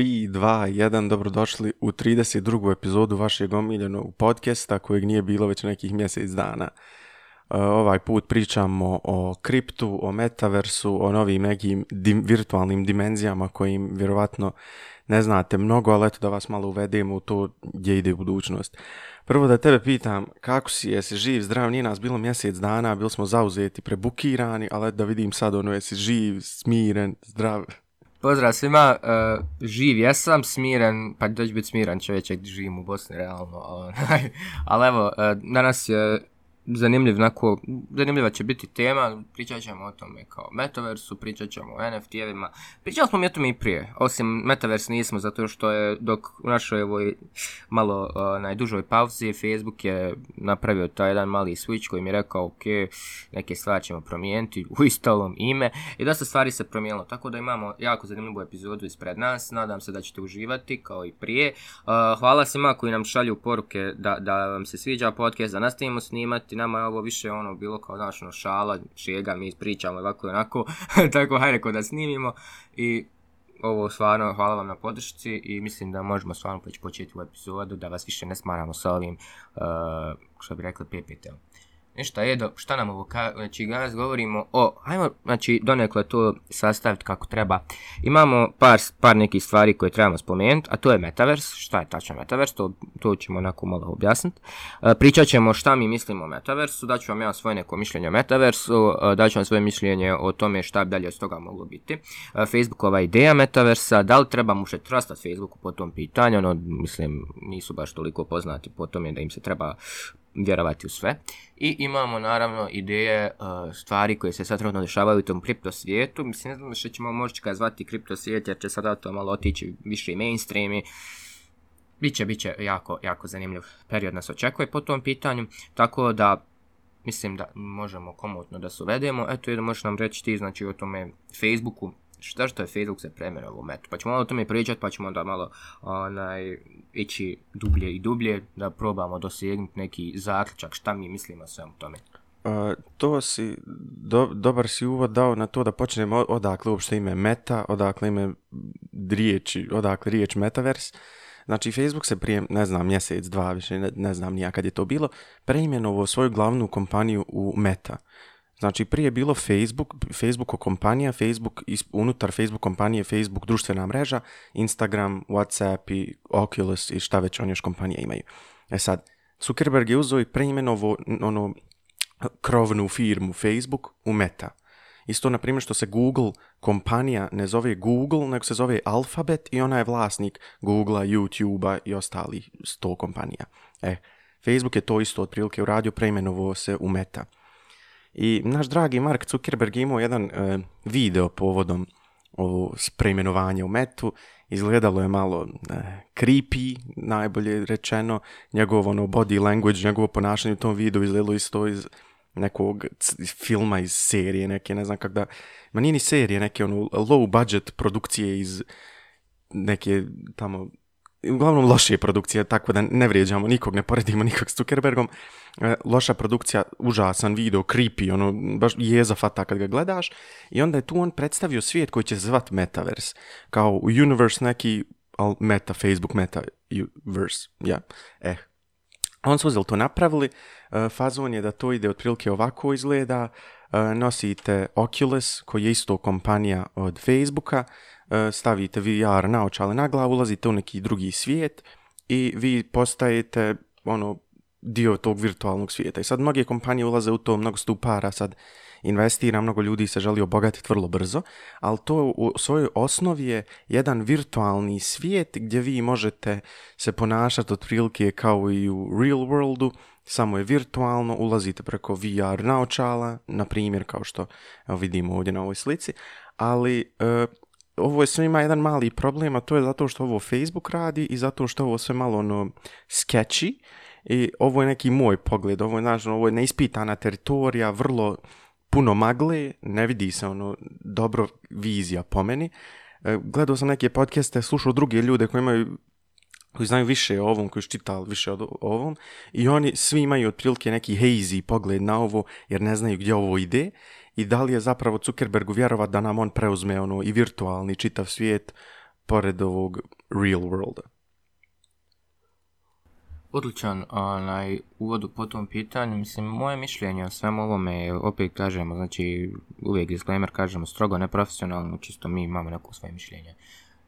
3, 2, 1, dobrodošli u 32. epizodu vašeg omiljenog podcasta kojeg nije bilo već nekih mjesec dana. E, ovaj put pričamo o kriptu, o metaversu, o novim nekim virtualnim dimenzijama kojim vjerovatno ne znate mnogo, ali eto da vas malo uvedemo u to gdje ide budućnost. Prvo da tebe pitam, kako si, jesi živ, zdrav, nije nas bilo mjesec dana, bili smo zauzeti, prebukirani, ali da vidim sad ono, jesi živ, smiren, zdrav. Pozdrav svima, uh, živ jesam, smiren, pa dođu biti smiran čovječe živim u Bosni realno, ali evo, uh, danas je zanimljiv, onako, zanimljiva će biti tema, pričat ćemo o tome kao metaversu, pričat ćemo o NFT-evima, pričali smo mi o tome i prije, osim metavers nismo, zato što je dok u našoj ovoj malo najdužoj pauzi, Facebook je napravio taj jedan mali switch koji mi je rekao, ok, neke stvari ćemo promijeniti u istalom ime, i da se stvari se promijenilo, tako da imamo jako zanimljivu epizodu ispred nas, nadam se da ćete uživati kao i prije, uh, hvala svima koji nam šalju poruke da, da vam se sviđa podcast, da nastavimo snimati, nama je ovo više ono bilo kao znaš, ono, šala, čega mi pričamo ovako i onako, tako hajde ko da snimimo i ovo stvarno hvala vam na podršci i mislim da možemo stvarno početi u epizodu da vas više ne smaramo sa ovim, eh, što bi rekli, Ništa, e Edo, šta nam ovo Znači, danas govorimo o... Hajmo, znači, donekle to sastaviti kako treba. Imamo par, par nekih stvari koje trebamo spomenuti, a to je Metaverse. Šta je tačno Metaverse? To, to ćemo onako malo objasniti. E, pričat ćemo šta mi mislimo o Metaversu, daću vam ja svoje neko mišljenje o Metaversu, e, daću vam svoje mišljenje o tome šta bi dalje od toga moglo biti. Facebookova ideja Metaversa, da li trebamo muše trastat Facebooku po tom pitanju, ono, mislim, nisu baš toliko poznati po tome da im se treba vjerovati u sve. I imamo naravno ideje e, stvari koje se sad trenutno dešavaju u tom kripto svijetu. Mislim, ne znam što ćemo moći kad zvati kripto svijet, jer će sada to malo otići više i mainstream biće, biće jako, jako zanimljiv period nas očekuje po tom pitanju. Tako da mislim da možemo komotno da se uvedemo. Eto, možeš nam reći ti znači, o tome Facebooku, što je Facebook se premjera u metu. Pa ćemo malo o tome pričati, pa ćemo onda malo onaj, ići dublje i dublje da probamo dosegnuti neki zaključak šta mi mislimo o tome. to si, dobar si uvod dao na to da počnemo odakle uopšte ime meta, odakle ime odakle riječ metavers. Znači, Facebook se prije, ne znam, mjesec, dva, više ne, znam nija je to bilo, preimenovao svoju glavnu kompaniju u Meta. Znači prije je bilo Facebook, Facebook kompanija, Facebook unutar Facebook kompanije, Facebook društvena mreža, Instagram, Whatsapp i Oculus i šta već on još kompanije imaju. E sad, Zuckerberg je uzeo i preimenovo ono, krovnu firmu Facebook u Meta. Isto, na primjer, što se Google kompanija ne zove Google, nego se zove Alphabet i ona je vlasnik Googlea, YouTubea i ostalih sto kompanija. E, Facebook je to isto otprilike uradio, preimenovo se u Meta. I naš dragi Mark Zuckerberg je imao jedan e, video povodom ovo preimenovanja u metu. Izgledalo je malo e, creepy, najbolje rečeno. njegovo ono, body language, njegovo ponašanje u tom videu izgledalo isto iz nekog filma iz serije neke, ne znam kak da... Ma nije ni serije, neke ono low budget produkcije iz neke tamo... Uglavnom lošije produkcije, tako da ne vrijeđamo nikog, ne poredimo nikog s Zuckerbergom. Eh, loša produkcija, užasan video, creepy, ono, baš jeza fata kad ga gledaš. I onda je tu on predstavio svijet koji će se zvat Metaverse. Kao Universe neki, meta, Facebook meta, universe, ja, eh. On su uzeli to napravili, eh, fazon je da to ide otprilike ovako izgleda, eh, nosite Oculus koji je isto kompanija od Facebooka, stavite VR naočale na glavu, ulazite u neki drugi svijet i vi postajete ono dio tog virtualnog svijeta. I sad mnoge kompanije ulaze u to, mnogo tu para sad investira, mnogo ljudi se želi obogatiti vrlo brzo, ali to u svojoj osnovi je jedan virtualni svijet gdje vi možete se ponašati otprilike kao i u real worldu, samo je virtualno, ulazite preko VR naočala, na primjer kao što vidimo ovdje na ovoj slici, ali e, ovo je sve ima jedan mali problem, a to je zato što ovo Facebook radi i zato što ovo sve malo ono sketchy, i ovo je neki moj pogled, ovo je, znaš, ono, ovo je neispitana teritorija, vrlo puno magle, ne vidi se ono dobro vizija po meni. E, gledao sam neke podcaste, slušao druge ljude koji imaju koji znaju više o ovom, koji čitali više o ovom i oni svi imaju otprilike neki hazy pogled na ovo jer ne znaju gdje ovo ide i da li je zapravo Zuckerbergu vjerovat da nam on preuzme ono i virtualni čitav svijet pored ovog real worlda. Odličan onaj, uvod po tom pitanju, mislim, moje mišljenje o svemu ovome opet kažemo, znači, uvijek disclaimer kažemo, strogo neprofesionalno, čisto mi imamo neko svoje mišljenje.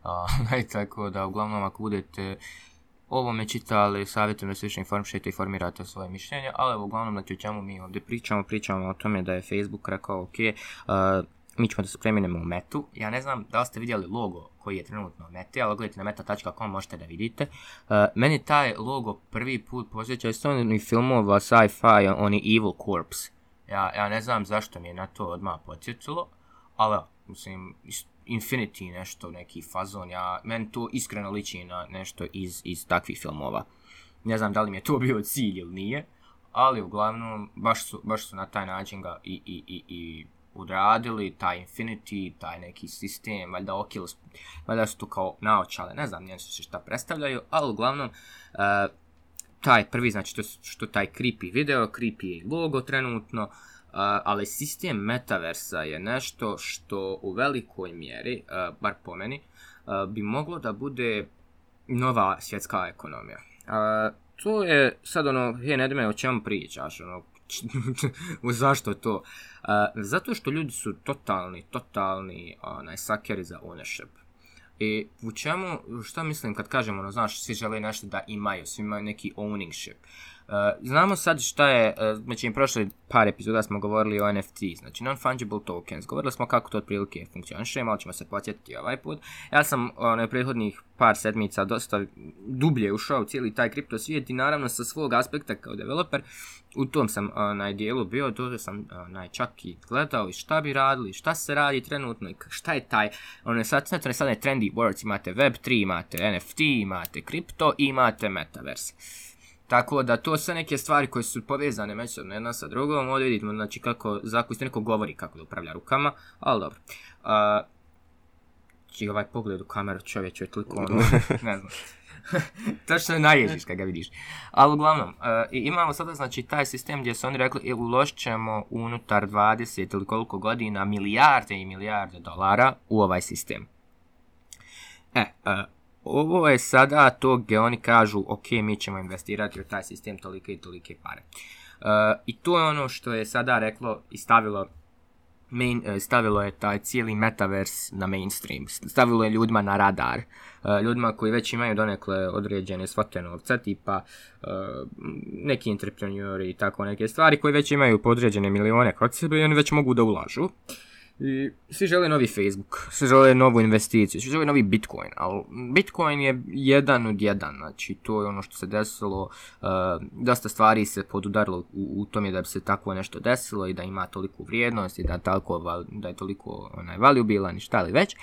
A, tako da, uglavnom, ako budete ovome čitali, savjetujem da se više i formirate svoje mišljenje, ali uglavnom, znači, o čemu mi ovdje pričamo, pričamo o tome da je Facebook rekao, ok, mi ćemo da se preminemo u metu. Ja ne znam da li ste vidjeli logo koji je trenutno u meti, ali gledajte na meta.com možete da vidite. Uh, meni taj logo prvi put posjeća iz filmova sci-fi, oni Evil Corpse. Ja, ja ne znam zašto mi je na to odmah podsjetilo, ali mislim, Infinity nešto, neki fazon, ja, meni to iskreno liči na nešto iz, iz takvih filmova. Ne znam da li mi je to bio cilj ili nije, ali uglavnom, baš su, baš su na taj način ga i, i, i, i uradili, taj Infinity, taj neki sistem, valjda Oculus, valjda su tu kao naočale, ne znam, nijesu se šta predstavljaju, ali uglavnom, eh, taj prvi, znači što taj creepy video, creepy je logo trenutno, eh, ali sistem metaversa je nešto što u velikoj mjeri, eh, bar po meni, bi moglo da bude nova svjetska ekonomija. to je sad ono, hej, ne o čemu pričaš, ono, zašto to? zato što ljudi su totalni, totalni onaj, sakeri za ownership. I u čemu, šta mislim kad kažemo, ono, znaš, svi žele nešto da imaju, svi imaju neki owningship. Eh, znamo sad šta je, eh, znači prošli par epizoda smo govorili o NFT, znači non-fungible tokens, govorili smo kako to otprilike funkcioniše, malo ćemo se podsjetiti ovaj put. Ja sam na ono, prethodnih par sedmica dosta dublje ušao u cijeli taj kripto svijet i naravno sa svog aspekta kao developer u tom sam na dijelu bio, to sam onaj, čak i gledao i šta bi radili, šta se radi trenutno i šta je taj, ono sad, sad, sad je trendy words, imate Web3, imate NFT, imate kripto i imate metaverse. Tako da to sve neke stvari koje su povezane međusobno jedna sa drugom, ovdje vidimo znači kako zakusti neko govori kako da upravlja rukama, ali dobro. Uh, či ovaj pogled u kameru čovječe je toliko ono, ne znam. kada ga vidiš. Ali uglavnom, e, imamo sada znači taj sistem gdje su oni rekli e, uložit ćemo unutar 20 ili koliko godina milijarde i milijarde dolara u ovaj sistem. E, e ovo je sada to gdje oni kažu, ok, mi ćemo investirati u taj sistem tolike i tolike pare. E, I to je ono što je sada reklo i stavilo e, stavilo je taj cijeli metavers na mainstream, stavilo je ljudima na radar, e, ljudima koji već imaju donekle određene svote novca, tipa neki entrepreneuri i tako neke stvari, koji već imaju podređene milione kod sebe i oni već mogu da ulažu. I svi žele novi Facebook, svi žele novu investiciju, svi žele novi Bitcoin, ali Bitcoin je jedan od jedan, znači to je ono što se desilo, eh, dosta stvari se podudarilo u, tome da bi se tako nešto desilo i da ima toliku vrijednost i da, da je toliko onaj, valuable i šta li već,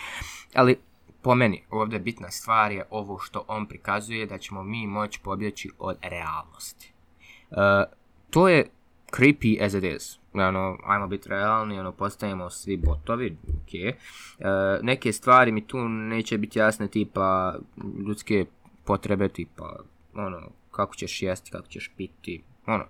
ali po meni ovdje bitna stvar je ovo što on prikazuje da ćemo mi moći pobjeći od realnosti. Eh, to je creepy as it is ono, ajmo biti realni, ono, postajemo svi botovi, ok. E, neke stvari mi tu neće biti jasne, tipa ljudske potrebe, tipa, ono, kako ćeš jesti, kako ćeš piti, ono,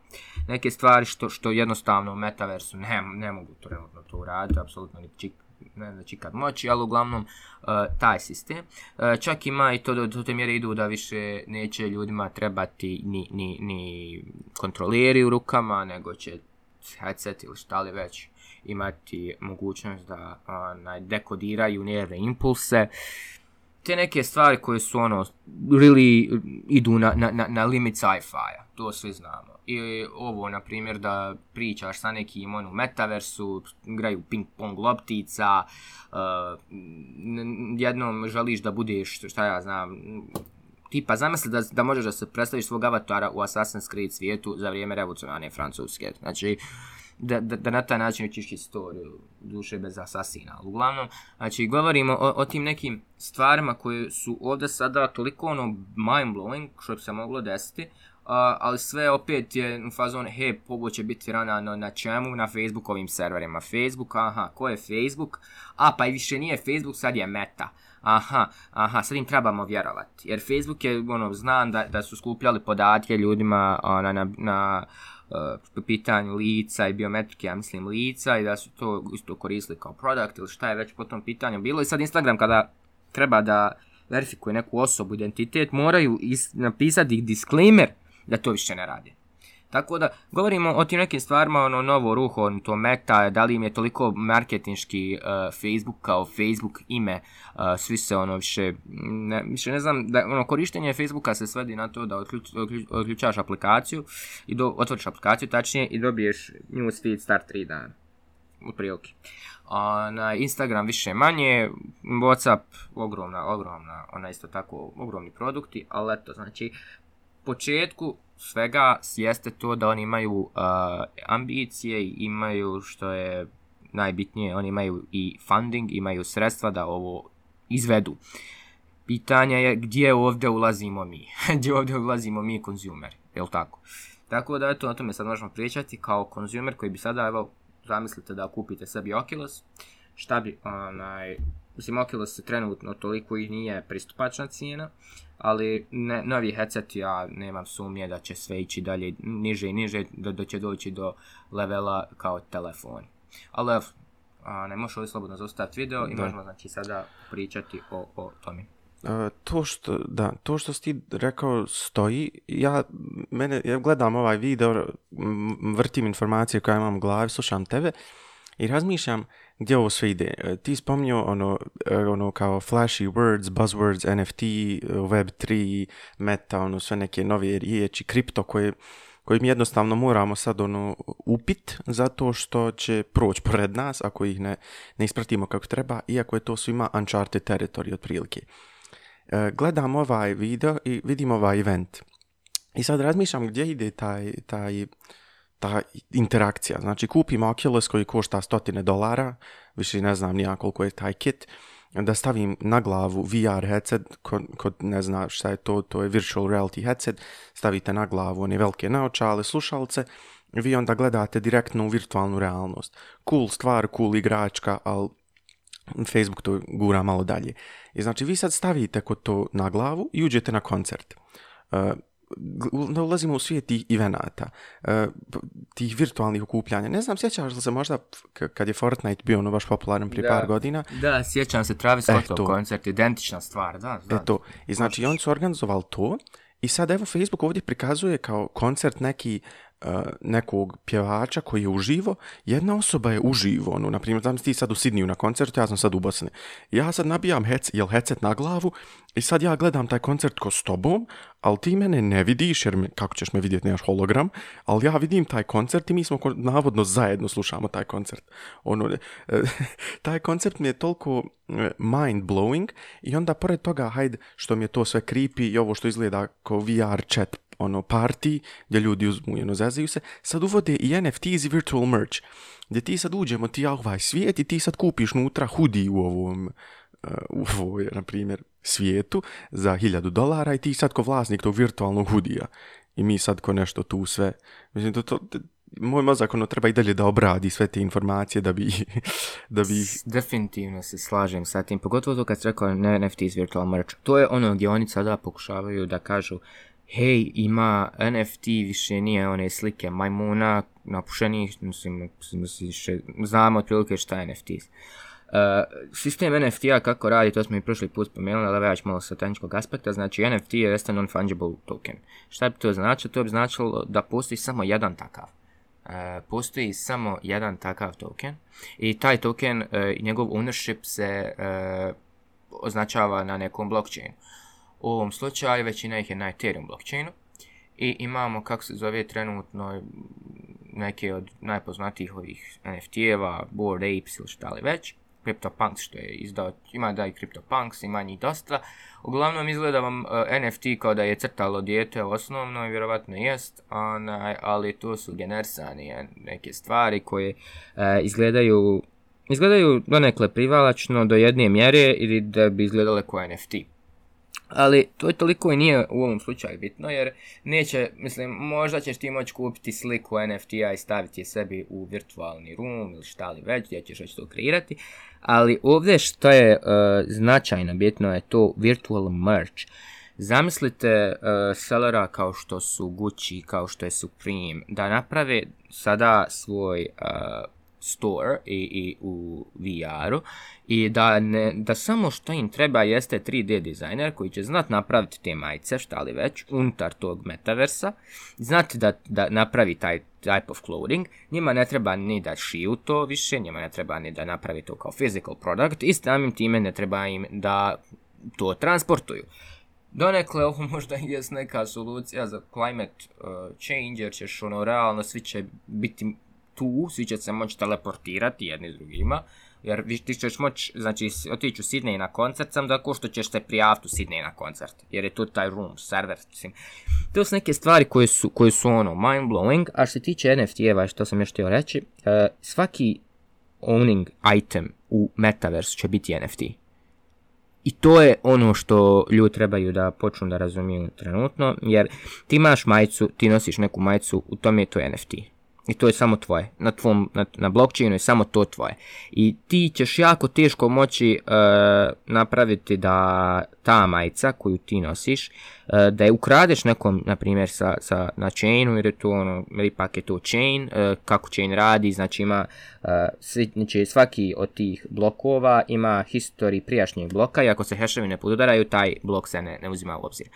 neke stvari što, što jednostavno u metaversu ne, ne mogu trenutno to uraditi, apsolutno ni ne znači kad moći, ali uglavnom e, taj sistem. E, čak ima i to do, do te mjere idu da više neće ljudima trebati ni, ni, ni kontroleri u rukama, nego će headset ili šta li već imati mogućnost da onaj, dekodiraju nervne impulse te neke stvari koje su ono really idu na, na, na limit sci-fi-a, to svi znamo. I ovo, na primjer, da pričaš sa nekim u ono, metaversu, graju ping-pong loptica, jednom želiš da budeš, šta ja znam, Tipa, zamisli da, da možeš da se predstaviš svog avatara u Assassin's Creed svijetu za vrijeme revolucionarne Francuske. Znači, da, da, da na taj način učiš historiju duše bez asasina. Uglavnom, znači, govorimo o, tim nekim stvarima koje su ovdje sada toliko ono mind-blowing što bi se moglo desiti, ali sve opet je u fazon, he, ovo će biti rana na čemu? Na Facebookovim serverima. Facebook, aha, ko je Facebook? A, pa i više nije Facebook, sad je Meta aha, aha, sad im trebamo vjerovati. Jer Facebook je, ono, znam da, da su skupljali podatke ljudima ona, na, na eh, pitanju lica i biometrike, ja mislim lica, i da su to isto koristili kao produkt ili šta je već po tom pitanju bilo. I sad Instagram kada treba da verifikuje neku osobu, identitet, moraju is- napisati disclaimer da to više ne radi. Tako da, govorimo o tim nekim stvarima, ono novo ruho, ono, to meta, da li im je toliko marketinški uh, Facebook kao Facebook ime, uh, svi se ono više, ne, više ne znam, da, ono korištenje Facebooka se svedi na to da otključaš aplikaciju, i do, otvoriš aplikaciju tačnije i dobiješ newsfeed start 3 dana u prilike. na Instagram više manje, Whatsapp ogromna, ogromna, ona isto tako ogromni produkti, ali eto, znači početku svega jeste to da oni imaju ambicije imaju što je najbitnije, oni imaju i funding, imaju sredstva da ovo izvedu. Pitanje je gdje ovdje ulazimo mi, gdje ovdje ulazimo mi konzumeri, jel tako? Tako da eto, o tome sad možemo pričati kao konzumer koji bi sada, evo, zamislite da kupite sebi Oculus, šta bi, onaj, Mislim, Oculus se trenutno toliko i nije pristupačna cijena, ali novi headset ja nemam sumnje da će sve ići dalje niže i niže, da, će doći do levela kao telefon. Ali a, ne možeš ovdje slobodno zaustaviti video i možemo znači sada pričati o, o tome. to što, da, to što si ti rekao stoji, ja, mene, ja gledam ovaj video, vrtim informacije koje imam u glavi, slušam tebe i razmišljam, gdje ovo sve ide? E, ti spominjao ono, e, ono kao flashy words, buzzwords, NFT, e, Web3, meta, ono sve neke nove riječi, kripto koje mi jednostavno moramo sad ono upit zato što će proći pored nas ako ih ne, ne ispratimo kako treba, iako je to svima uncharted territory otprilike. gledam ovaj video i vidim ovaj event. I sad razmišljam gdje ide taj, taj ta interakcija. Znači, kupim Oculus koji košta stotine dolara, više ne znam nija koliko je taj kit, da stavim na glavu VR headset, kod, ne zna šta je to, to je virtual reality headset, stavite na glavu one velike naočale, slušalce, vi onda gledate direktno u virtualnu realnost. Cool stvar, cool igračka, ali Facebook to gura malo dalje. I znači vi sad stavite kod to na glavu i uđete na koncert. E, no ulazimo u svijet tih evenata, e, tih virtualnih okupljanja. Ne znam, sjećaš li se možda kad je Fortnite bio ono baš popularan prije par godina? Da, sjećam se Travis Scott koncert, identična stvar, da. da. Eto, i znači oni su organizovali to i sad evo Facebook ovdje prikazuje kao koncert neki E, nekog pjevača koji je uživo, jedna osoba je uživo, ono, na primjer, znam ti sad u Sidniju na koncertu, ja sam sad u Bosni. Ja sad nabijam headset na glavu i sad ja gledam taj koncert ko s tobom, ali ti mene ne vidiš, jer kako ćeš me vidjeti, nemaš hologram, ali ja vidim taj koncert i mi smo navodno zajedno slušamo taj koncert. Ono, e, taj koncert mi je toliko e, mind blowing i onda pored toga, hajde, što mi je to sve creepy i ovo što izgleda kao VR chat ono party gdje ljudi uzmu i ono se, sad uvode i NFTs i virtual merch, gdje ti sad uđemo ti ja ovaj svijet i ti sad kupiš nutra hudi u ovom e, u ovoj, na primjer, svijetu za hiljadu dolara i ti sad ko vlasnik tog virtualnog hudija i mi sad ko nešto tu sve, mislim, to, to, moj mozak ono treba i dalje da obradi sve te informacije da bi, da bi... Definitivno se slažem sa tim, pogotovo to kad se rekao NFT iz Virtual Merch. To je ono gdje oni sada pokušavaju da kažu hej, ima NFT, više nije one slike majmuna, napušenih, mislim, znamo otprilike šta je NFT. Uh, sistem NFT-a kako radi, to smo i prošli put spomenuli, ali ja malo sa tehničkog aspekta, znači NFT je jeste non-fungible token. Šta bi to značilo? To bi značilo da postoji samo jedan takav. Uh, postoji samo jedan takav token i taj token uh, i njegov ownership se označava na nekom blockchainu. U ovom slučaju većina ih je na Ethereum blockchainu i imamo, kako se zove, trenutno neke od najpoznatijih ovih NFT-eva, Bored Apes ili šta li već. CryptoPunks što je izdao, ima da i CryptoPunks, ima njih dosta. Uglavnom izgleda vam e, NFT kao da je crtalo dijete osnovno i vjerovatno jest, ali tu su genersani neke stvari koje e, izgledaju, izgledaju donekle privlačno do jedne mjere ili da bi izgledale kao NFT ali to je toliko i nije u ovom slučaju bitno jer neće, mislim, možda ćeš ti moći kupiti sliku NFT-a i staviti je sebi u virtualni room ili šta li već, gdje ćeš već to kreirati, ali ovdje što je e, značajno bitno je to virtual merch. Zamislite uh, sellera kao što su Gucci, kao što je Supreme, da naprave sada svoj e, Store i, u VR-u i da, ne, da samo što im treba jeste 3D dizajner koji će znat napraviti te majice, šta li već, unutar tog metaversa, znati da, da napravi taj type of clothing, njima ne treba ni da šiju to više, njima ne treba ni da napravi to kao physical product i samim time ne treba im da to transportuju. Donekle ovo možda jest neka solucija za climate uh, change jer ćeš ono realno svi će biti tu, svi će se moći teleportirati jedni s drugima, jer ti ćeš moći, znači otići u Sydney na koncert sam tako što ćeš se prijaviti u Sydney na koncert, jer je tu taj room, server, mislim. To su neke stvari koje su, koje su ono mind blowing, a što se tiče NFT-eva, što sam još htio reći, e, svaki owning item u Metaverse će biti NFT. I to je ono što ljudi trebaju da počnu da razumiju trenutno, jer ti imaš majicu, ti nosiš neku majicu, u tome je to NFT. I to je samo tvoje. Na, tvom, na, na blockchainu je samo to tvoje. I ti ćeš jako teško moći e, napraviti da ta majica koju ti nosiš, e, da je ukradeš nekom, na primjer, sa, sa, na chainu, jer je to ono, je to chain, e, kako chain radi, znači ima, svi, znači svaki od tih blokova ima historiju prijašnjeg bloka i ako se hashevi ne podudaraju, taj blok se ne, ne uzima u obzir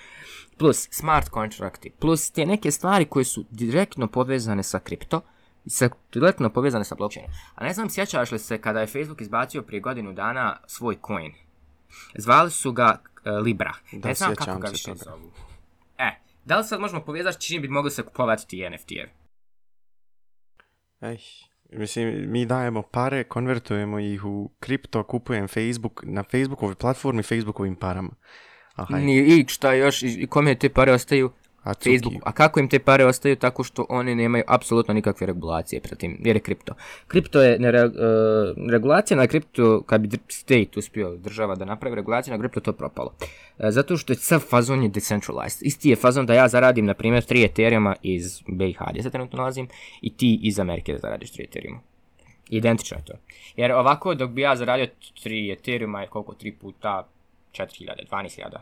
plus smart kontrakti, plus te neke stvari koje su direktno povezane sa kripto, sa direktno povezane sa blockchainom. A ne znam, sjećaš li se kada je Facebook izbacio prije godinu dana svoj coin? Zvali su ga e, Libra. Da, ne znam kako ga više zovu. E, da li sad možemo povezati čim bi mogli se kupovati ti NFT-evi? Ej, mislim, mi dajemo pare, konvertujemo ih u kripto, kupujem Facebook, na facebookovoj platformi Facebookovim parama ni i šta još, i kome te pare ostaju? A Facebooku. A kako im te pare ostaju? Tako što oni nemaju apsolutno nikakve regulacije pred tim, jer je kripto. Kripto je, ne, e, regulacija na kripto, kad bi state uspio država da napravi regulaciju na kripto, to je propalo. E, zato što je sav fazon je decentralized. Isti je fazon da ja zaradim, na primjer, tri ethereum iz BiH, gdje se trenutno nalazim, i ti iz Amerike da zaradiš tri ethereum. Identično je to. Jer ovako, dok bi ja zaradio 3 je koliko, tri puta 4000, 12000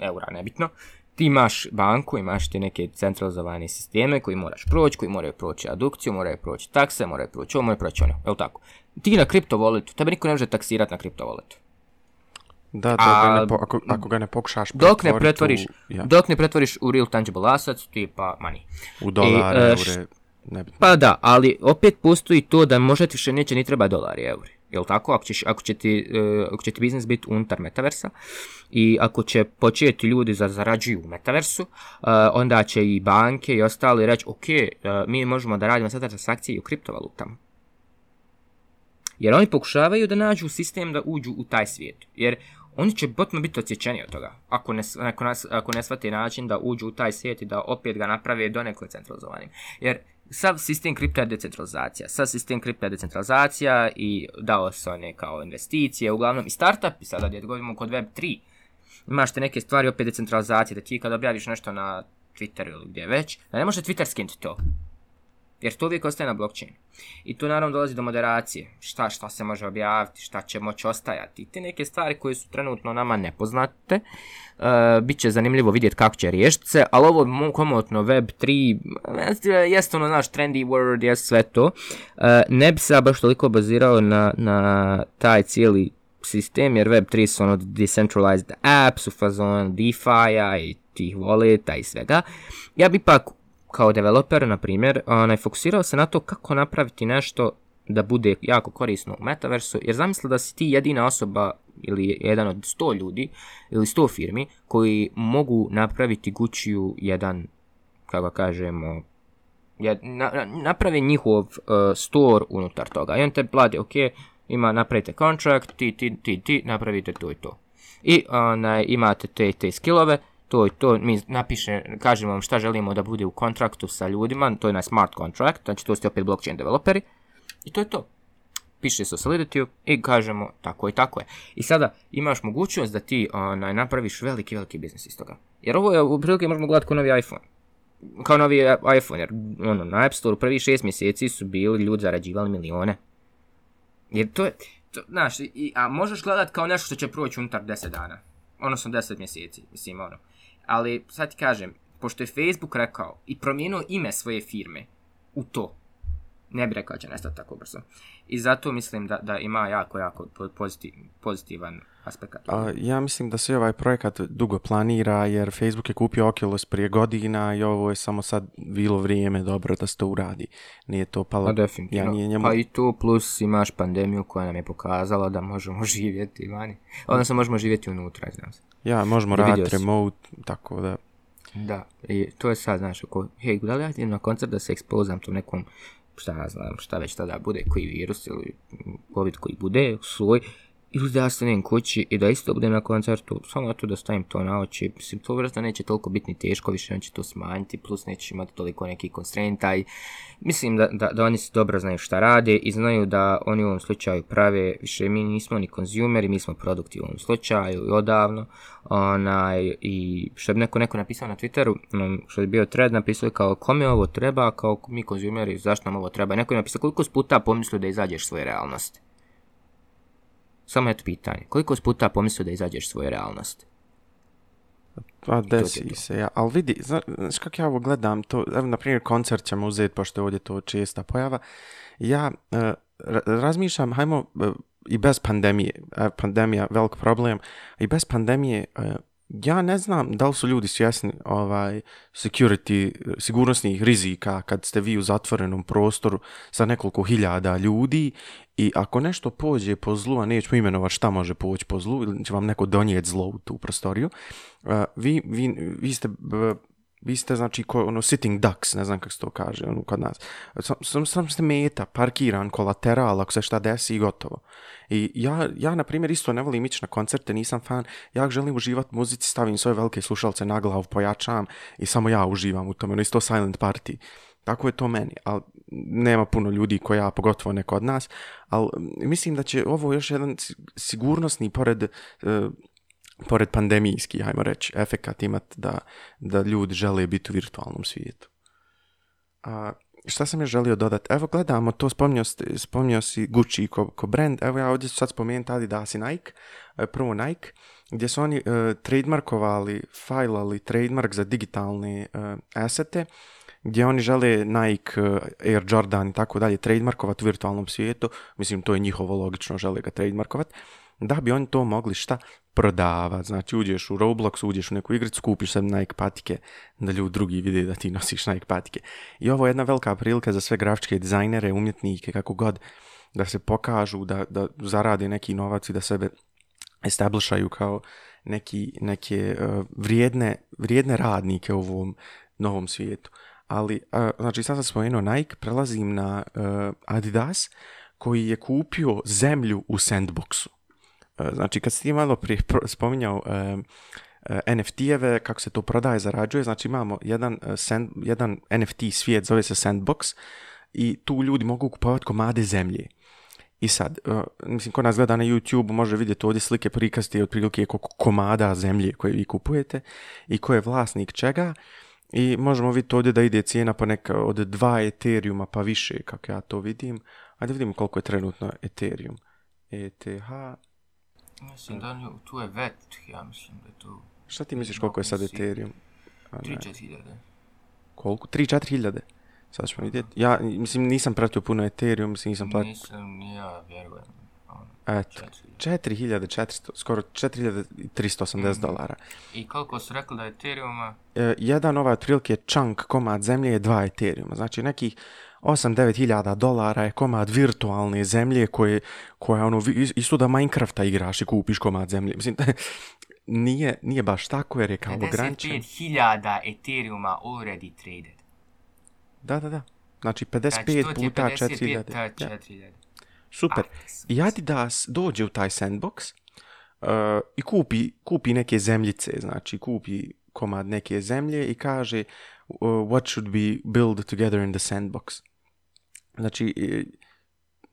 eura, nebitno, ti imaš banku, imaš ti neke centralizovane sisteme koji moraš proći, koji moraju proći adukciju, moraju proći takse, moraju proći ovo, moraju proći ono, jel tako? Ti na kriptovoletu, tebe niko ne može taksirati na kriptovoletu. Da, da ako, ga ne pokušaš dok ne pretvoriš, u, dok ne pretvoriš u real tangible assets, pa money. U dolare, e, eure, nebitno. Pa da, ali opet postoji to da možda ti više neće ni treba dolari, euri jel tako, ako, ako, će ti, e, ako će ti biznis biti unutar metaversa i ako će početi ljudi da zarađuju u metaversu, e, onda će i banke i ostali reći, ok, e, mi možemo da radimo sada transakcije i u kriptovalutama. Jer oni pokušavaju da nađu sistem da uđu u taj svijet. Jer oni će potpuno biti odsječeni od toga. Ako ne, ako, ako ne shvate način da uđu u taj svijet i da opet ga naprave donekle centralizovanim. Jer sav sistem kripta je decentralizacija. Sav sistem kripta je decentralizacija i dao se one kao investicije, uglavnom i startupi sada gdje govorimo kod Web3. Imaš te neke stvari opet decentralizacije, da ti kad objaviš nešto na Twitteru ili gdje već, da ne može Twitter skinti to jer to uvijek ostaje na blockchain. I tu naravno dolazi do moderacije, šta, šta se može objaviti, šta će moći ostajati. I te neke stvari koje su trenutno nama nepoznate, e, bit će zanimljivo vidjeti kako će riješiti se, ali ovo komotno web 3, jeste ono naš trendy word, je sve to, e, ne bi se baš toliko bazirao na, taj cijeli sistem, jer Web3 su ono decentralized apps, u fazon DeFi-a i tih voleta i svega. Ja bi ipak kao developer, na primjer, onaj, fokusirao se na to kako napraviti nešto da bude jako korisno u metaversu, jer zamisli da si ti jedina osoba ili jedan od 100 ljudi ili 100 firmi koji mogu napraviti gućiju jedan, kako kažemo, jed, na, naprave njihov uh, store unutar toga. I on te plati, ok, ima, napravite contract, ti, ti, ti, ti, napravite to i to. I onaj, imate te, te skillove to i to, mi napiše, kažemo vam šta želimo da bude u kontraktu sa ljudima, to je na smart contract, znači to ste opet blockchain developeri, i to je to. Piše se o solidity i kažemo tako i tako je. I sada imaš mogućnost da ti napraviš veliki, veliki biznis iz toga. Jer ovo je u prilike možemo gledati kao novi iPhone. Kao novi iPhone, jer ono, na App Store prvi šest mjeseci su bili ljudi zarađivali milione. Jer to je, to, znaš, a možeš gledati kao nešto što će proći unutar 10 dana. Odnosno deset mjeseci, mislim, ono. Ali sad ti kažem, pošto je Facebook rekao i promijenio ime svoje firme u to, ne bi rekao da će nestati tako brzo. I zato mislim da, da ima jako, jako pozitivan aspekt. A, ja mislim da se ovaj projekat dugo planira jer Facebook je kupio Oculus prije godina i ovo je samo sad bilo vrijeme dobro da se to uradi. Nije to palo... Pa ja Pa i tu plus imaš pandemiju koja nam je pokazala da možemo živjeti vani. Odnosno možemo živjeti unutra, znam Ja, možemo raditi remote, tako da... Da, i to je sad, znaš, ako, hej, da li na koncert da se ekspozam tom nekom šta znam, šta već tada bude, koji virus ili covid koji bude, svoj, ili da kući i da isto budem na koncertu, samo tu da stavim to na oči, mislim to vrsta neće toliko biti ni teško, više neće to smanjiti, plus neće imati toliko neki konstrenta i mislim da, oni se dobro znaju šta rade i znaju da oni u ovom slučaju prave, više mi nismo ni konzumeri, mi smo produkti u ovom slučaju i odavno, onaj, i što bi neko, neko napisao na Twitteru, ono, što bi bio thread, napisao je kao kome ovo treba, kao mi konzumeri, zašto nam ovo treba, neko je napisao koliko puta pomislio da izađeš svoje realnosti. Samo je to pitanje. Koliko puta pomislio da izađeš svoje realnosti? Pa desi se, ja. ali vidi, zna, znaš kako ja ovo gledam, to, evo, na primjer, koncert ćemo uzeti, pošto je ovdje to česta pojava, ja e, razmišljam, hajmo, e, i bez pandemije, e, pandemija, velik problem, i bez pandemije, ja ne znam da li su ljudi svjesni ovaj security, sigurnosnih rizika kad ste vi u zatvorenom prostoru sa nekoliko hiljada ljudi i ako nešto pođe po zlu, a nećemo imenovati šta može poći po zlu, ili će vam neko donijeti zlo u tu prostoriju, e, vi, vi, vi ste vi ste znači ko, ono sitting ducks, ne znam kako se to kaže ono, kod nas. Sam, sam, sam ste meta, parkiran, kolateral, ako se šta desi i gotovo. I ja, ja na primjer isto ne volim ići na koncerte, nisam fan, ja želim uživati muzici, stavim svoje velike slušalce na glavu, pojačam i samo ja uživam u tome, ono isto silent party. Tako je to meni, ali nema puno ljudi koja, pogotovo neko od nas, ali mislim da će ovo još jedan sigurnosni pored e, pored pandemijski, hajmo reći, efekat imat da, da ljudi žele biti u virtualnom svijetu. A, šta sam još želio dodati? Evo gledamo to, spomnio spomnio si Gucci ko, ko brand, evo ja ovdje sad sad spomenuti da si Nike, e, prvo Nike, gdje su oni e, trademarkovali, fajlali trademark za digitalne uh, asete, gdje oni žele Nike, eh, Air Jordan i tako dalje trademarkovati u virtualnom svijetu, mislim to je njihovo logično, žele ga trademarkovati, da bi oni to mogli šta prodavati. Znači uđeš u Roblox, uđeš u neku igricu, kupiš se Nike patike da ljudi drugi vide da ti nosiš Nike patike. I ovo je jedna velika prilika za sve grafičke dizajnere, umjetnike, kako god, da se pokažu, da, da zarade neki novac i da sebe establishaju kao neki, neke eh, vrijedne, vrijedne radnike u ovom novom svijetu ali znači sad sam spomenuo Nike, prelazim na e, Adidas koji je kupio zemlju u sandboxu. E, znači kad si ti malo prije spominjao e, NFT-eve, kako se to prodaje, zarađuje, znači imamo jedan, jedan NFT svijet, zove se sandbox i tu ljudi mogu kupovati komade zemlje. I sad, mislim, ko nas gleda na YouTube, može vidjeti ovdje slike prikazati otprilike komada zemlje koje vi kupujete i ko je vlasnik čega. I možemo vidjeti ovdje da ide cijena po neka od 2 Ethereuma pa više, kako ja to vidim. Ajde vidimo koliko je trenutno Ethereum. ETH... Mislim da nju, tu je VET, ja mislim da tu... Šta ti misliš koliko je sad Ethereum? 3-4 hiljade. Koliko? 3-4 hiljade? Sad ćemo vidjeti. Ja, mislim, nisam pratio puno Ethereum, mislim, nisam platio... Nisam, ja vjerujem. Eto, 4400, skoro 4380 mhm. dolara. I koliko su rekli da je Ethereum? E, jedan ovaj otprilike chunk komad zemlje je dva Ethereum. Znači nekih 8-9 hiljada dolara je komad virtualne zemlje koje, koja ono, isto da Minecrafta igraš i kupiš komad zemlje. Mislim, nije, nije baš tako jer je kao ograničen. hiljada Ethereuma already traded. Da, da, da. Znači 55 znači, puta 4.000. Super. I Adidas dođe u taj sandbox uh, i kupi, neke zemljice, znači kupi komad neke zemlje i kaže uh, what should be built together in the sandbox. Znači,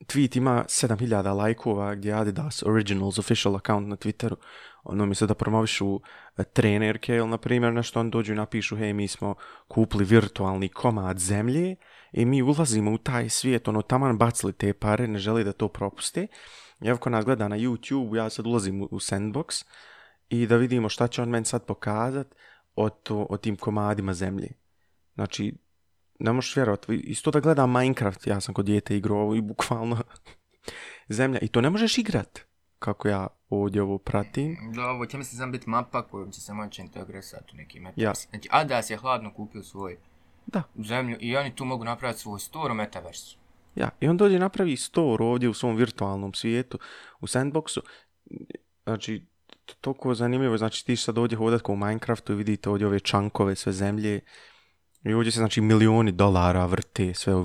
tweet ima 7000 lajkova gdje Adidas Originals official account na Twitteru ono mi se da promovišu uh, trenerke ili na primjer nešto on dođu i napišu hej mi smo kupili virtualni komad zemlje i mi ulazimo u taj svijet, ono taman bacili te pare, ne želi da to propuste. I evo nas gleda na YouTube, ja sad ulazim u, sandbox i da vidimo šta će on meni sad pokazat o, to, o tim komadima zemlje. Znači, ne možeš vjerovat, isto da gledam Minecraft, ja sam kod dijete igrao i bukvalno zemlja. I to ne možeš igrat, kako ja ovdje ovo pratim. Da, ovo će se biti mapa koju će se moći integrisati u neki Ja. Znači, Adas je hladno kupio svoj da. zemlju i oni tu mogu napraviti svoj store u metaversu. Ja, i on dođe napravi store ovdje u svom virtualnom svijetu, u sandboxu. Znači, toliko zanimljivo, znači ti sad ovdje hodat kao u Minecraftu i vidite ovdje ove čankove, sve zemlje. I ovdje se znači milioni dolara vrte sve u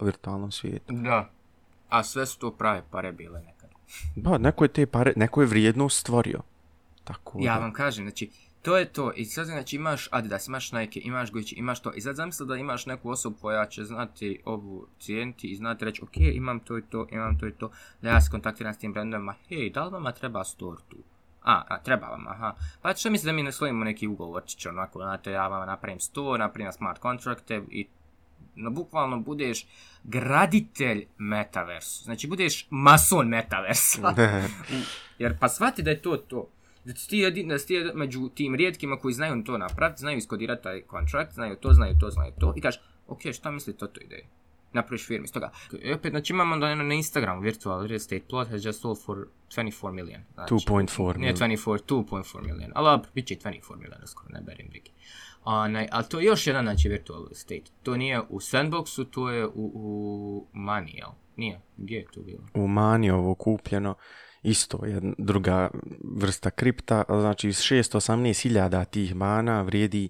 virtualnom svijetu. Da, a sve su to prave pare bile nekad. Da, neko je te pare, neko je vrijednost stvorio. Tako ja vam kažem, znači, to je to. I sad znači imaš Adidas, imaš Nike, imaš Gucci, imaš to. I sad zamisli da imaš neku osobu koja će znati ovu cijenti i znati reći ok, imam to i to, imam to i to, da ja se kontaktiram s tim brendovima, hej, da li vama treba store tu? A, treba vam, aha. Pa što mislim da mi ne neki ugovorčić, onako, znate, ja vam napravim store, napravim smart contracte i no, bukvalno budeš graditelj metaversu. Znači, budeš mason metaversa. Jer pa shvati da je to to. Da si ti jedin, da si ti među tim rijetkima koji znaju to napraviti, znaju iskodirati taj kontrakt, znaju to, znaju to, znaju to. I kažeš, ok, šta mislite o toj ideji? Napraviš firmu iz toga. I e, opet, znači imamo na, na Instagramu virtual real estate plot has just sold for 24 million. Znači, 2.4 Nije 24, 2.4 million. Ali bit će 24 million, skoro ne berim brige. Onaj, ali to je još jedan, znači, virtual estate. To nije u sandboxu, to je u, u mani, jel? Nije, gdje je to bilo? U mani ovo kupljeno isto je druga vrsta kripta, znači 618.000 tih mana vrijedi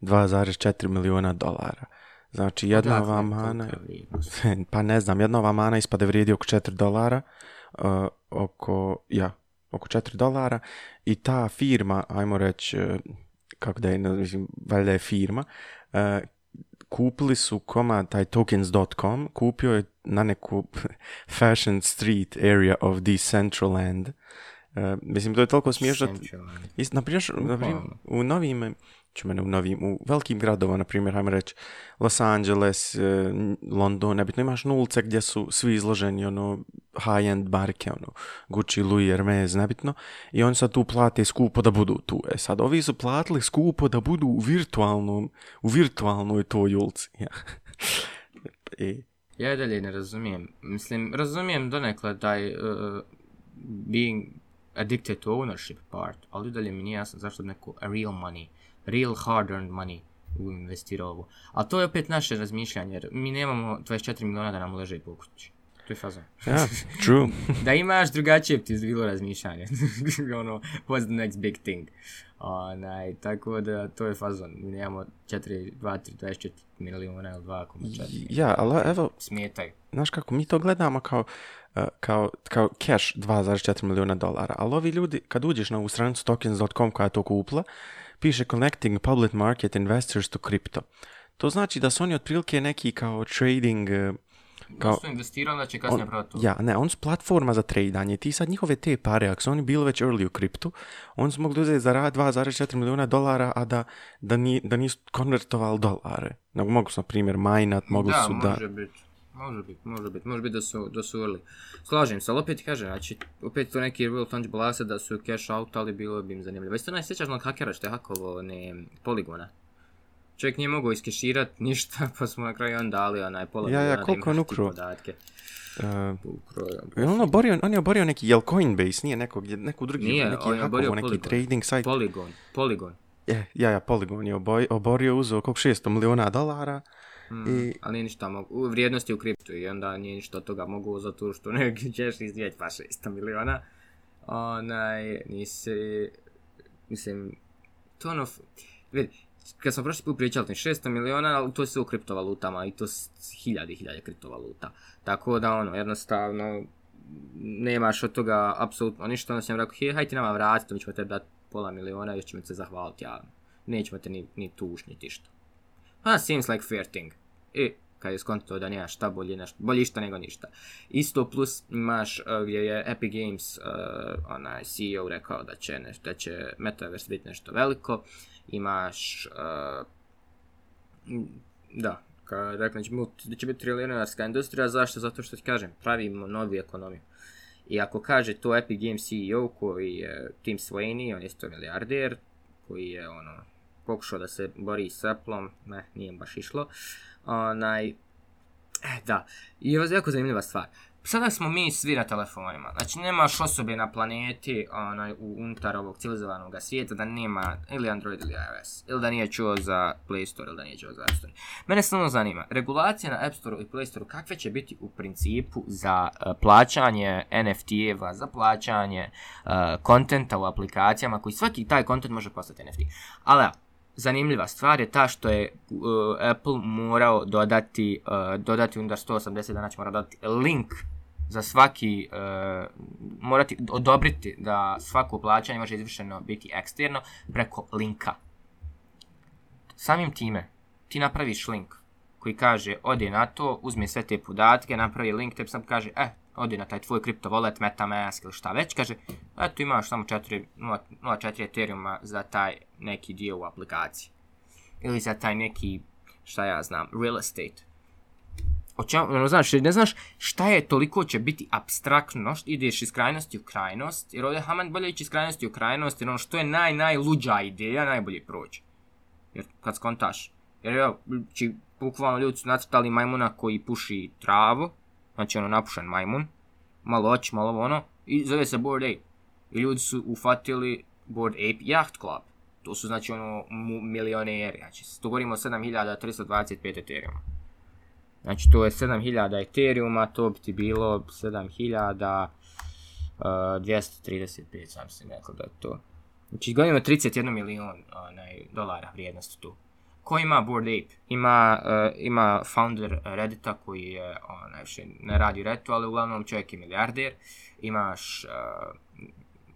2,4 milijuna dolara. Znači jedna ova mana, pa ne znam, jedna ova mana ispade vrijedi oko 4 dolara, e, oko, ja, oko 4 dolara i ta firma, ajmo reći, e, kako da je, mislim, valjda je firma, e, kupili su koma, taj tokens.com, kupio je na neku Fashion Street area of Decentraland. Uh, mislim, to je toliko smiješno. Na u novim u novim, u velikim gradova, na primjer, hajmo reći, Los Angeles, eh, London, nebitno, imaš nulce gdje su svi izloženi, ono, high-end barke, ono, Gucci, Louis, Hermes, nebitno, i oni sad tu plate skupo da budu tu. E sad, ovi su platili skupo da budu u virtualnom, u virtualnoj toj ulici. I... E. Ja i dalje ne razumijem. Mislim, razumijem donekle da je uh, being addicted to ownership part, ali dalje mi nije jasno zašto neko real money real hard earned money u ovo. Ali to je opet naše razmišljanje, jer mi nemamo 24 miliona da nam leže po kući. To je faza. Yeah, true. da imaš drugačije ti bilo razmišljanje. ono, what's the next big thing? Onaj, tako da to je fazon. Mi nemamo 4, 2, 3, 24 miliona ili 2,4. Ja, ali evo... Smijetaj. Znaš kako, mi to gledamo kao, eh, kao, kao cash 2,4 milijuna dolara, ali ovi ljudi, kad uđeš na ovu stranicu tokens.com koja je to kupla, uh, piše Connecting Public Market Investors to Crypto. To znači da su oni otprilike neki kao trading e, kao, da su investirali, da kasnije Ja, ne, on su platforma za tradanje. Ti sad njihove te pare, ako su oni bili već early u kriptu, oni su mogli uzeti za rad 2,4 milijuna dolara, a da, da, ni, da nisu konvertovali dolare. Mogli mogu su, na primjer, majnat, mogu su da... Da, može biti. Može biti, može biti, može biti da su, da su early. Slažem se, ali opet kaže, znači, opet tu neki real tangible blase da su cash out, ali bilo bi im zanimljivo. Isto naj sjećaš hakera što je hakovo ne, poligona. Čovjek nije mogao iskeširat ništa, pa smo na kraju on dali onaj pola ja, ja, koliko on podatke. Uh, ja, on, on je oborio neki, jel Coinbase, nije neko neku drugi, nije, neki on je hakovo, neki trading site. Polygon, Polygon. Je, ja, ja, Polygon je oborio, oborio uzeo koliko 600 miliona dolara. I, mhm, ali nije ništa mogu, vrijednosti u kriptu i onda nije ništa od toga mogu zato što ne ćeš izdijeti pa 600 miliona. Onaj, nisi, mislim, to ono, vidi, kad smo prošli put pričali, 600 miliona, ali to je sve u kriptovalutama i to s hiljade i hiljade kriptovaluta. Tako da ono, jednostavno, nemaš od toga apsolutno ništa, onda sam rekao, hej, hajde nama vratiti, mi ćemo te dati pola miliona i još ćemo se zahvaliti, a nećemo te ni, ni tuš, ni tišta. seems like fair thing. E, kad je skontao da nemaš šta bolje, nešto, bolje išta nego ništa. Isto plus imaš e, gdje je Epic Games, uh, onaj CEO rekao da će, nešto da će Metaverse biti nešto veliko, imaš, e, da, ka, dakle, će, znači, da će biti trilionarska industrija, zašto? Zato što ti kažem, pravimo novu ekonomiju. I ako kaže to Epic Games CEO koji je Tim Sweeney, on je isto milijarder, koji je ono, pokušao da se bori s Apple-om, ne, nije baš išlo. Onaj, E da. I ovo je jako zanimljiva stvar. Sada smo mi svi na telefonima, znači nemaš osobe na planeti onaj, u unutar ovog civilizovanog svijeta da nema ili Android ili iOS, ili da nije čuo za Play Store ili da nije čuo za App Store. Mene stvarno zanima, regulacija na App Store i Play Store kakve će biti u principu za e, plaćanje NFT-eva, za plaćanje kontenta e, u aplikacijama koji svaki taj kontent može postati NFT. Ali zanimljiva stvar je ta što je uh, Apple morao dodati, e, dodati unutar 180 dana će morao dodati link za svaki, e, morati odobriti da svako plaćanje može izvršeno biti eksterno preko linka. Samim time, ti napraviš link koji kaže, ode na to, uzmi sve te podatke, napravi link, te sam kaže, e, eh, odi na taj tvoj wallet, Metamask ili šta već, kaže, eto imaš samo 0.4 Ethereum za taj neki dio u aplikaciji. Ili za taj neki, šta ja znam, real estate. O čemu, ono, znaš, ne znaš šta je toliko će biti abstraktno, ideš iz krajnosti u krajnost, jer ovdje Haman bolje ići iz krajnosti u krajnost, jer ono što je naj, najluđa ideja, najbolje prođe. Jer kad skontaš, jer evo, či, znači, bukvalno ljudi su nacrtali majmuna koji puši travu, znači ono napušen majmun, malo oč, malo ono, i zove se Bored Ape. I ljudi su ufatili Bored Ape Yacht Club. To su znači ono milioneri, znači to govorimo o 7325 Ethereum. Znači to je 7000 a to bi ti bilo 7235 235, e, sam se rekao da je to. Znači, govorimo 31 milion onaj, dolara vrijednosti tu. Ko ima Bored Ape? Ima, uh, ima founder Reddita koji je, on, še ne radi Redditu, ali uglavnom čovjek je milijarder. Imaš uh, eh,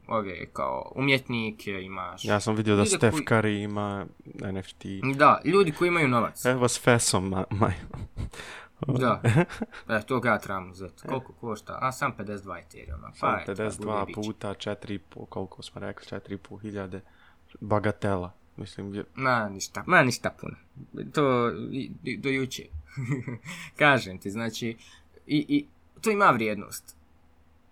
ove, kao umjetnik, imaš... Ja sam vidio da Steph koji... Curry ima NFT. Da, ljudi koji imaju novac. Evo s Fesom, ma, ma... da, e, to ga trebam uzeti. E. Koliko košta? A, sam 52 Ethereum. Pa, sam 52 puta 4,5, koliko smo rekli, 4,5 hiljade bagatela. Mislim, Ma ništa, ma ništa puno. To do juče. Kažem ti, znači, i, i to ima vrijednost.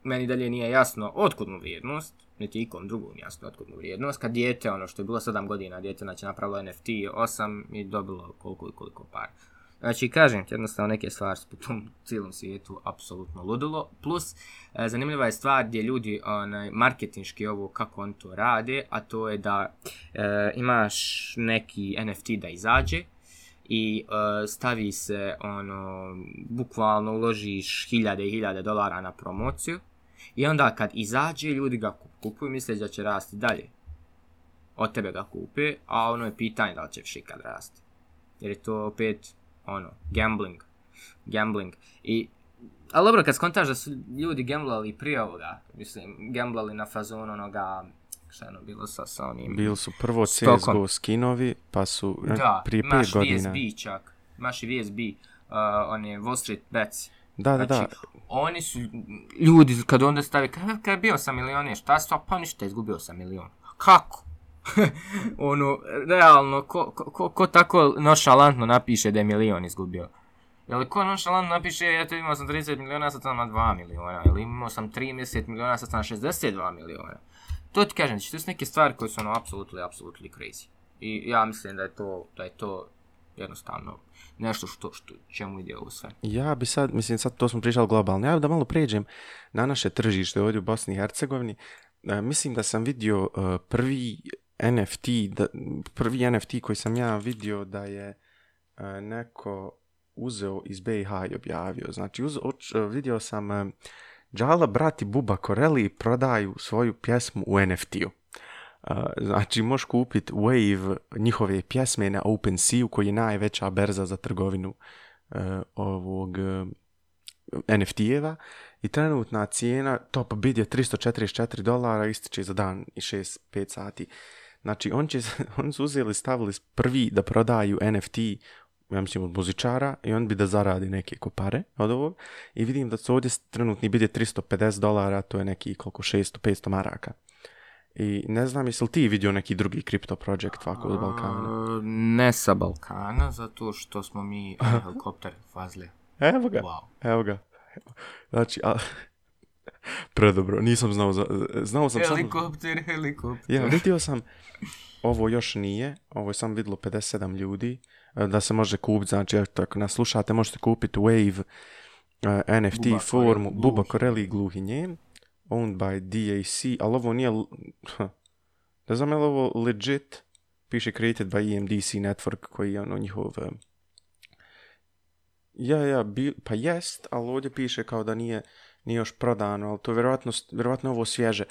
Meni dalje nije jasno otkud mu vrijednost, niti ikom drugom jasno otkud mu vrijednost. Kad dijete, ono što je bilo sedam godina, dijete znači napravilo NFT osam i dobilo koliko i koliko par. Znači, kažem, jednostavno neke stvari su po tom cijelom svijetu apsolutno ludilo. Plus, e, zanimljiva je stvar gdje ljudi onaj, marketinški ovo kako oni to rade, a to je da e, imaš neki NFT da izađe, i e, stavi se ono bukvalno uložiš hiljade i hiljade dolara na promociju i onda kad izađe ljudi ga kupuju misle da će rasti dalje od tebe ga kupe a ono je pitanje da li više ikad rasti jer je to opet ono, gambling. Gambling. I, ali dobro, kad skontaš da su ljudi gamblali prije ovoga, mislim, gamblali na fazonu onoga, šta je ono bilo sa, sa onim... Bili su prvo CSGO skinovi, pa su eh, da, prije pet godina... Da, VSB čak, maš i VSB, eh, on je Wall Street Bets. Da, da, znači, Oni su, ljudi, kad onda stavi, kad, je bio sam milionir, šta su pa ništa, izgubio sam milion. Kako? ono, realno, ko, ko, ko, tako nošalantno napiše da je milion izgubio? Jel ko nošalantno napiše, ja eto imao sam 30 miliona, sad sam na 2 miliona, ili imao sam 30 miliona, sad sam na 62 miliona. To ti kažem, znači, to su neke stvari koje su ono, apsolutno, apsolutno crazy. I ja mislim da je to, da je to jednostavno nešto što, što čemu ide ovo sve. Ja bi sad, mislim sad to smo pričali globalno, ja da malo pređem na naše tržište ovdje u Bosni i Hercegovini. E, mislim da sam vidio e, prvi NFT, prvi NFT koji sam ja vidio da je e, neko uzeo iz BiH i objavio. Znači, uz, e, vidio sam e, Džala brati Buba Koreli prodaju svoju pjesmu u NFT-u. Znači, možeš kupiti Wave njihove pjesme na OpenSea-u koji je najveća berza za trgovinu ovog NFT-eva i trenutna cijena top bid je 344 dolara, ističe za dan i 6-5 sati. Znači, on će, on su uzeli, stavili prvi da prodaju NFT, ja mislim, od muzičara i on bi da zaradi neke kopare od ovog. I vidim da su ovdje trenutni bid je 350 dolara, to je neki koliko 600-500 maraka. I ne znam, jesi li ti vidio neki drugi kripto project ovako od Balkana? Ne sa Balkana, zato što smo mi helikopter fazle. Evo ga. Wow. Evo ga. Znači, a, predobro, nisam znao, za, znao sam helikopter, Helikopter, Ja, vidio sam, ovo još nije, ovo je sam vidjelo 57 ljudi, e, da se može kupiti, znači, ako nas slušate, možete kupiti Wave uh, e, NFT Buba formu, Koreli, Buba gluhi owned by DAC, ali ovo nije, znam je ovo legit, piše created by EMDC network koji je ono njihov... E, ja, ja, pa jest, ali ovdje piše kao da nije, nije još prodano, ali to je vjerojatno, ovo svježe.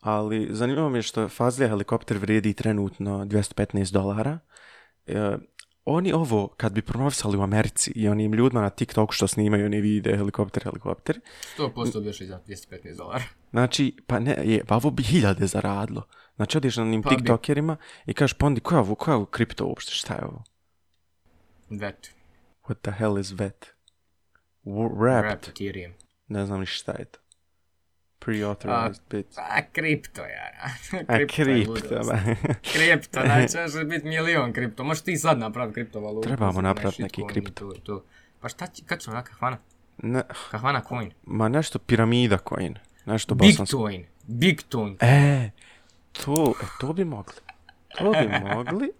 Ali zanimljivo mi je što Fazlija helikopter vrijedi trenutno 215 dolara. E, oni ovo, kad bi promovisali u Americi i onim ljudima na TikToku što snimaju, oni vide helikopter, helikopter. 100% bi za 215 dolara. Znači, pa ne, je, pa ovo bi hiljade zaradilo. Znači, odiš na njim pa TikTokerima i kažeš, pondi pa koja je ovo, kripto uopšte, šta je ovo? da What the hell is that? Wrapped. Ethereum. Ne znam ni šta je to. Pre-authorized a, pa, bits. A pa, kripto, ja. a kripto, ba. kripto, znači može biti milion kripto. Možeš ti sad napraviti kriptovalutu. Trebamo napraviti neki kripto. Tu, tu. Pa šta će, kad ćemo na kahvana? Ne. Kahvana coin. Ma nešto piramida coin. Nešto Bitcoin. Bosansko. Bitcoin. E, to, e, to bi mogli. To bi mogli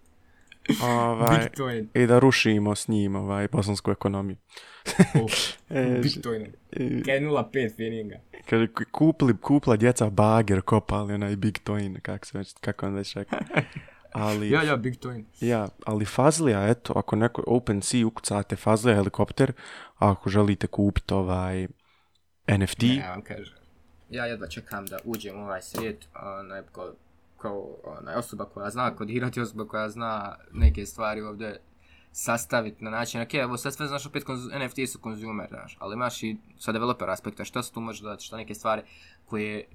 ovaj, I da rušimo s njim ovaj, bosansku ekonomiju. E, Bitcoin. E, Kaj pet fininga. kupli, kupla djeca bager, kopali onaj Bitcoin, kako, se već, kako on već rekao. Ali, ja, ja, Bitcoin. Ja, ali Fazlija, eto, ako neko open sea ukucate Fazlija helikopter, ako želite kupiti ovaj NFT... Ne, ja vam kažem. Ja jedva čekam da uđem u ovaj svijet, onaj, kao onaj, osoba koja zna kodirati, osoba koja zna neke stvari ovdje sastaviti na način, ok, evo sad sve znaš opet NFT su konzumer, znaš, ali imaš i sa developer aspekta, što se tu može dodati, što neke stvari koje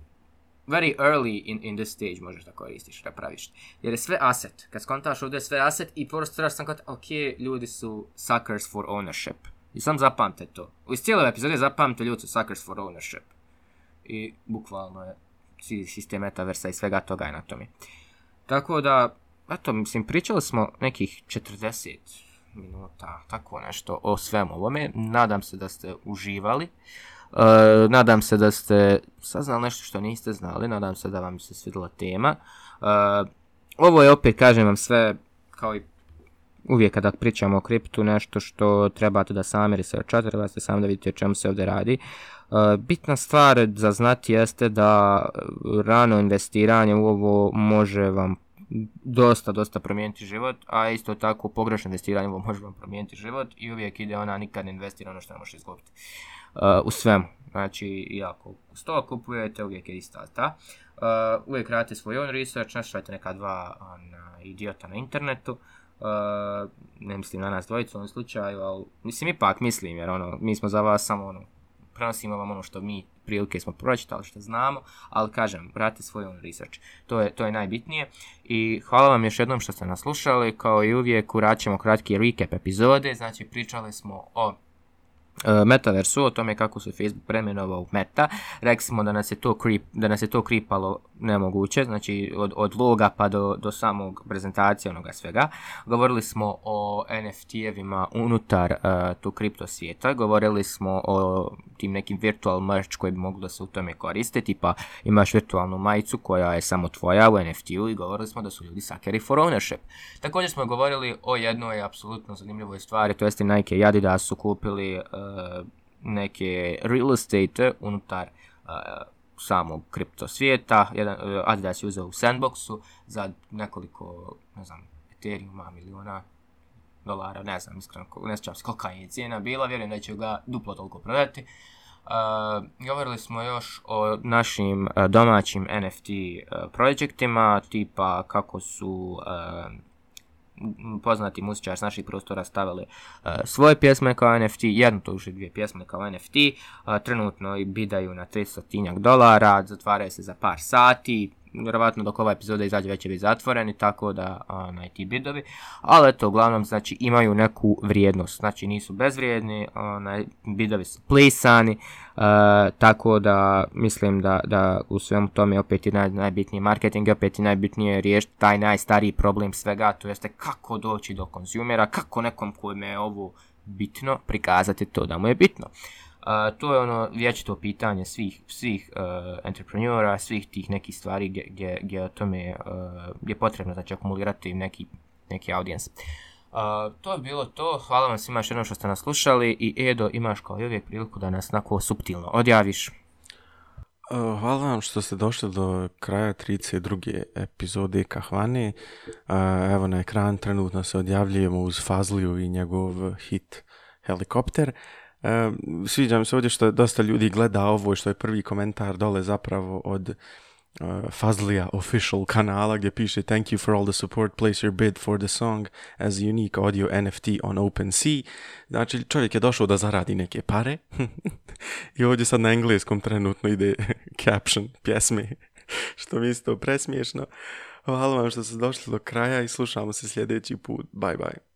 very early in, in this stage možeš da koristiš, da praviš. Jer je sve asset, kad skontaš ovdje sve asset i prosto sam kod, ok, ljudi su suckers for ownership. I sam zapamte to. U cijeloj epizode zapamte ljudi su suckers for ownership. I bukvalno je sistem metaversa i svega toga je na tome. Tako da, eto, mislim, pričali smo nekih 40 minuta, tako nešto, o svemu ovome. Nadam se da ste uživali. E, nadam se da ste saznali nešto što niste znali, nadam se da vam se svidjela tema. E, ovo je opet, kažem vam, sve kao i uvijek kada pričamo o kriptu, nešto što trebate da sami researchate, trebate sami da vidite o čemu se ovdje radi. Bitna stvar za znati jeste da e, rano investiranje u ovo može vam dosta, dosta promijeniti život, a isto tako pogrešno investiranje ovo može vam promijeniti život i uvijek ide ona nikad ne investira ono što ne može izgubiti. E, u svemu. Znači, iako sto kupujete, uvijek je ista ta. E, uvijek radite svoj own research, našavajte neka dva ona, idiota na internetu. ne mislim na nas dvojicu u ovom slučaju, ali mislim ipak mislim jer ono, mi smo za vas samo ono, prenosimo vam ono što mi prilike smo pročitali, što znamo, ali kažem, brate svoj on research. To je, to je najbitnije. I hvala vam još jednom što ste nas slušali, kao i uvijek uraćemo kratki recap epizode, znači pričali smo o E, metaversu, o tome kako se Facebook premenovao u meta. Rekli smo da nas je to, da to kripalo nemoguće, znači od, loga pa do, samog prezentacije onoga svega. Govorili smo o NFT-evima unutar e, tu kripto svijeta, govorili smo o tim nekim virtual merch koji bi mogli da se u tome koriste, tipa imaš virtualnu majicu koja je samo tvoja u NFT-u i govorili smo da su ljudi sakeri for ownership. Također smo govorili o jednoj apsolutno zanimljivoj stvari, to jeste Nike i Adidas su kupili e, Eh, neke real estate unutar eh, samog kripto svijeta. Jedan, eh, Adidas je uzeo u sandboxu za nekoliko, ne znam, Ethereuma, miliona dolara, ne znam iskreno, ne sjećam se kolika je cijena bila, vjerujem da će ga duplo toliko prodati. govorili smo još o našim domaćim NFT projektima, tipa kako su poznati muzičar s naših prostora stavili e, svoje pjesme kao NFT, jednu to už dvije pjesme kao NFT, e, trenutno i bidaju na 300 dolara, zatvaraju se za par sati, vjerovatno dok ova epizoda izađe već će biti zatvoreni, tako da onaj, ti bidovi, ali eto, uglavnom, znači, imaju neku vrijednost, znači, nisu bezvrijedni, onaj, bidovi su plisani, e, tako da, mislim da, da u svemu tome opet i najbitniji marketing, opet i najbitnije riješiti taj najstariji problem svega, to jeste kako doći do konzumera, kako nekom kome je ovo bitno prikazati to da mu je bitno to je ono vječito pitanje svih, svih uh, svih tih nekih stvari gdje, gdje, gdje tome, uh, gdje je potrebno znači, akumulirati neki, neki audience. E, to je bilo to, hvala vam svima što što ste nas slušali i Edo imaš kao i uvijek priliku da nas nako subtilno odjaviš. Hvala vam što ste došli do kraja 32. epizode Kahvani. Evo na ekran trenutno se odjavljujemo uz Fazliju i njegov hit Helikopter. Ehm, sviđa mi se ovdje što dosta ljudi gleda ovo i što je prvi komentar dole zapravo od e, Fazlija official kanala gdje piše Thank you for all the support, place your bid for the song as unique audio NFT on OpenSea. Znači čovjek je došao da zaradi neke pare i ovdje sad na engleskom trenutno ide caption pjesme što mi isto presmiješno. Hvala vam što ste došli do kraja i slušamo se sljedeći put. Bye bye.